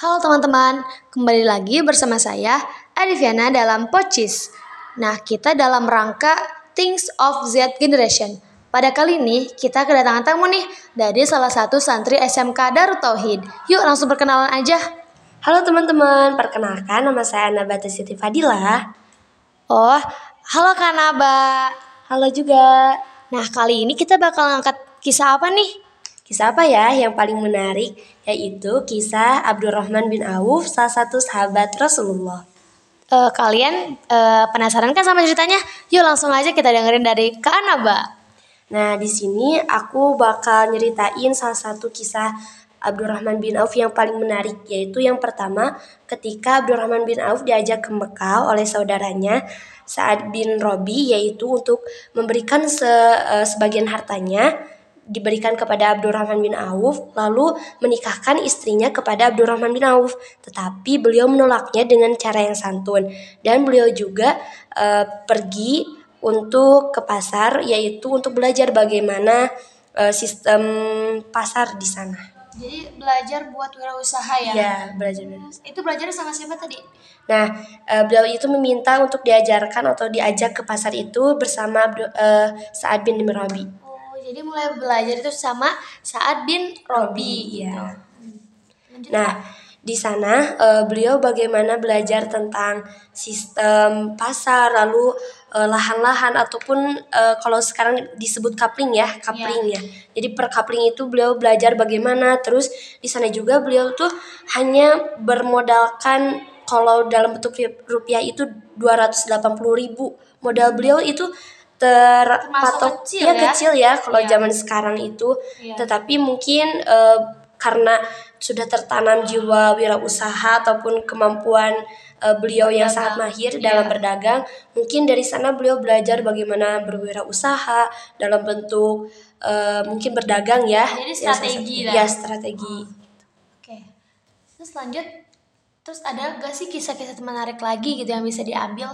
Halo teman-teman, kembali lagi bersama saya Adiviana dalam Pocis. Nah, kita dalam rangka Things of Z Generation. Pada kali ini kita kedatangan tamu nih dari salah satu santri SMK Darut Tauhid. Yuk langsung perkenalan aja. Halo teman-teman, perkenalkan nama saya Nabata Siti Fadila. Oh, halo Kak Naba. Halo juga. Nah, kali ini kita bakal ngangkat kisah apa nih? Kisah apa ya yang paling menarik? Yaitu kisah Abdurrahman bin Auf, salah satu sahabat Rasulullah. Eh, kalian eh, penasaran kan sama ceritanya? Yuk langsung aja kita dengerin dari Kak Naba. Nah, di sini aku bakal nyeritain salah satu kisah Abdurrahman bin Auf yang paling menarik yaitu yang pertama ketika Abdurrahman bin Auf diajak ke Mekah oleh saudaranya Sa'ad bin Robi yaitu untuk memberikan se, uh, sebagian hartanya diberikan kepada Abdurrahman bin Auf lalu menikahkan istrinya kepada Abdurrahman bin Auf tetapi beliau menolaknya dengan cara yang santun dan beliau juga uh, pergi untuk ke pasar yaitu untuk belajar bagaimana uh, sistem pasar di sana. Jadi belajar buat wirausaha ya? Iya, belajar. Itu belajar sama siapa tadi? Nah, uh, beliau itu meminta untuk diajarkan atau diajak ke pasar itu bersama Sa'ad bin Rabi. Jadi mulai belajar itu sama Sa'ad bin Robi. Iya. Lanjut, Nah, Kak. di sana uh, beliau bagaimana belajar tentang sistem pasar, lalu uh, lahan-lahan ataupun uh, kalau sekarang disebut kapling ya, kapling ya. Jadi per kapling itu beliau belajar bagaimana. Terus di sana juga beliau tuh hanya bermodalkan kalau dalam bentuk rupiah itu 280 ribu. Modal beliau itu terpatok kecil ya, ya? kecil ya kalau Iya. zaman sekarang itu. Iya. Tetapi mungkin eh, karena sudah tertanam jiwa wirausaha ataupun kemampuan eh, beliau yang sangat mahir Iya. dalam berdagang, mungkin dari sana beliau belajar bagaimana berwirausaha dalam bentuk eh, mungkin berdagang ya. Jadi Ya, strategi satu- lah. Ya, strategi. Oke. Terus lanjut. Terus ada gak sih kisah-kisah menarik lagi gitu yang bisa diambil?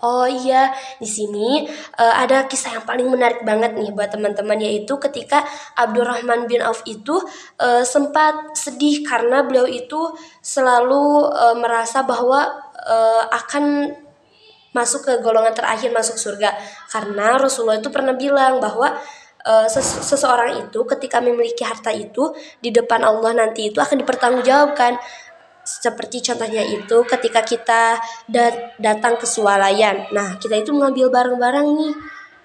Oh iya, di sini eh, ada kisah yang paling menarik banget nih buat teman-teman yaitu ketika Abdurrahman bin Auf itu eh, sempat sedih karena beliau itu selalu eh, merasa bahwa eh, akan masuk ke golongan terakhir masuk surga. Karena Rasulullah itu pernah bilang bahwa ses- seseorang itu ketika memiliki harta itu di depan Allah nanti itu akan dipertanggungjawabkan seperti contohnya itu ketika kita da- datang ke swalayan. Nah, kita itu mengambil barang-barang nih.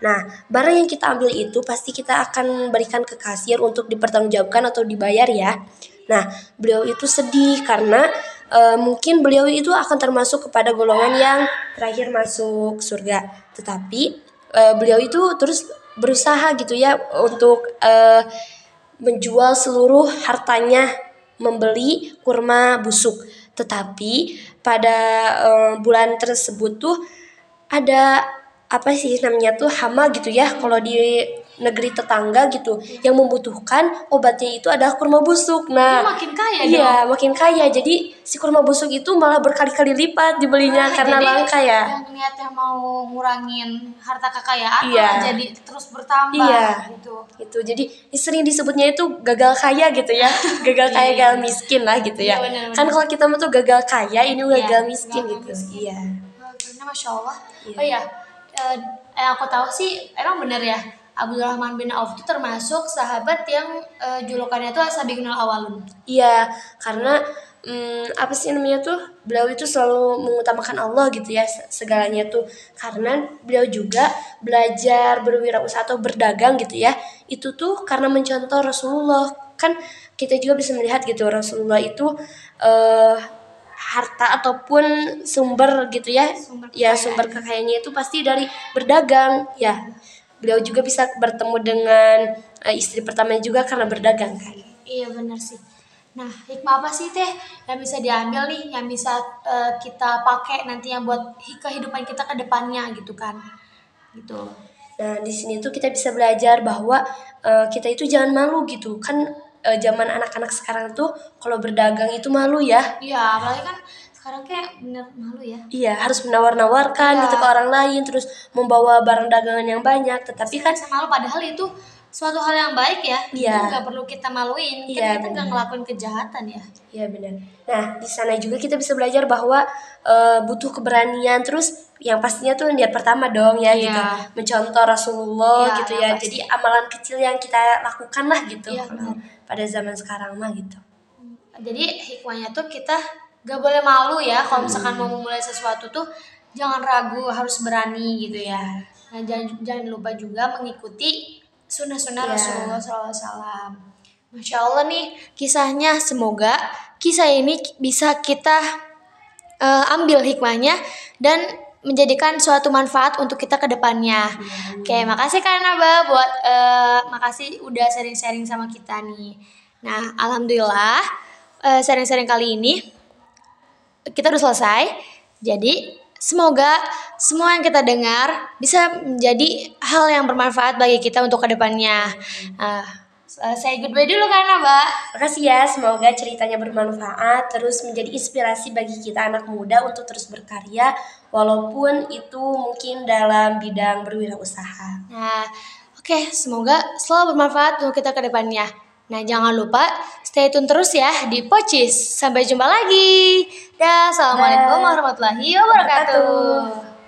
Nah, barang yang kita ambil itu pasti kita akan berikan ke kasir untuk dipertanggungjawabkan atau dibayar ya. Nah, beliau itu sedih karena eh, mungkin beliau itu akan termasuk kepada golongan yang terakhir masuk surga. Tetapi eh, beliau itu terus berusaha gitu ya untuk eh, menjual seluruh hartanya membeli kurma busuk. Tetapi pada eh, bulan tersebut tuh ada apa sih namanya tuh hama gitu ya kalau di negeri tetangga gitu yang membutuhkan obatnya itu adalah kurma busuk. Nah, Itu makin kaya iya, makin kaya. Jadi si kurma busuk itu malah berkali-kali lipat dibelinya Ah, karena jadi langka ya. Yang niatnya mau ngurangin harta kekayaan Iya. malah jadi terus bertambah Iya. gitu. Gitu. Jadi sering disebutnya itu gagal kaya gitu ya. Gagal kaya, Iya. gagal miskin lah gitu ya. Iya. Kan kalau kita tuh gagal kaya, ini Iya, gagal miskin gagal gitu. miskin. Iya. Oh, karena masya Allah. Iya. Oh iya, eh, yang aku tahu sih emang bener ya. Abdurrahman bin Auf itu termasuk sahabat yang eh, julukannya itu Asabiqunal Awalun. Iya, karena hmm, apa sih namanya tuh beliau itu selalu mengutamakan Allah gitu ya se- segalanya tuh. Karena beliau juga belajar berwirausaha atau berdagang gitu ya itu tuh karena mencontoh Rasulullah. Kan kita juga bisa melihat gitu Rasulullah itu eh harta ataupun sumber gitu ya. Sumber ya sumber kekayaannya itu pasti dari berdagang ya beliau juga bisa bertemu dengan eh, istri pertamanya juga karena berdagang kan Iya bener sih. Nah, hikmah apa sih teh yang bisa diambil nih, yang bisa eh, kita pakai nantinya buat hi- kehidupan kita ke depannya gitu kan? Gitu. Nah, di sini tuh kita bisa belajar bahwa eh, kita itu jangan malu gitu. Kan eh, zaman anak-anak sekarang tuh kalau berdagang itu malu ya. Iya, apalagi kan sekarang kayak bener malu ya. Iya, harus menawar-nawarkan Iya. gitu ke orang lain terus membawa barang dagangan yang banyak. Tetapi kan malu padahal itu suatu hal yang baik ya. Iya. Nggak perlu kita maluin. Iya, Kan kita nggak benar. ngelakuin kejahatan ya. Iya benar. Nah di sana juga kita bisa belajar bahwa eh, butuh keberanian terus yang pastinya tuh niat pertama dong ya Iya. gitu mencontoh Rasulullah Iya, gitu ya pasti. jadi amalan kecil yang kita lakukan lah gitu Iya, kalau pada zaman sekarang mah gitu Jadi hikmahnya tuh kita gak boleh malu ya kalau misalkan mau memulai sesuatu tuh jangan ragu harus berani gitu ya. Nah jangan jangan lupa juga mengikuti sunnah-sunnah Iya. Rasulullah SAW. Masya Allah nih kisahnya semoga kisah ini bisa kita eh, ambil hikmahnya dan menjadikan suatu manfaat untuk kita ke depannya. Oke, makasih Kak Naba buat eh, makasih udah sharing-sharing sama kita nih. Nah, alhamdulillah eh, sharing-sharing kali ini kita udah selesai. Jadi semoga semua yang kita dengar bisa menjadi hal yang bermanfaat bagi kita untuk ke depannya. Nah, saya goodbye dulu kan Mbak. Makasih ya, semoga ceritanya bermanfaat, terus menjadi inspirasi bagi kita anak muda untuk terus berkarya, walaupun itu mungkin dalam bidang berwirausaha. Nah, oke, semoga selalu bermanfaat untuk kita ke depannya. Nah, jangan lupa stay tune terus ya di Pocis. Sampai jumpa lagi. Dah, assalamualaikum warahmatullahi. Wabarakatuh.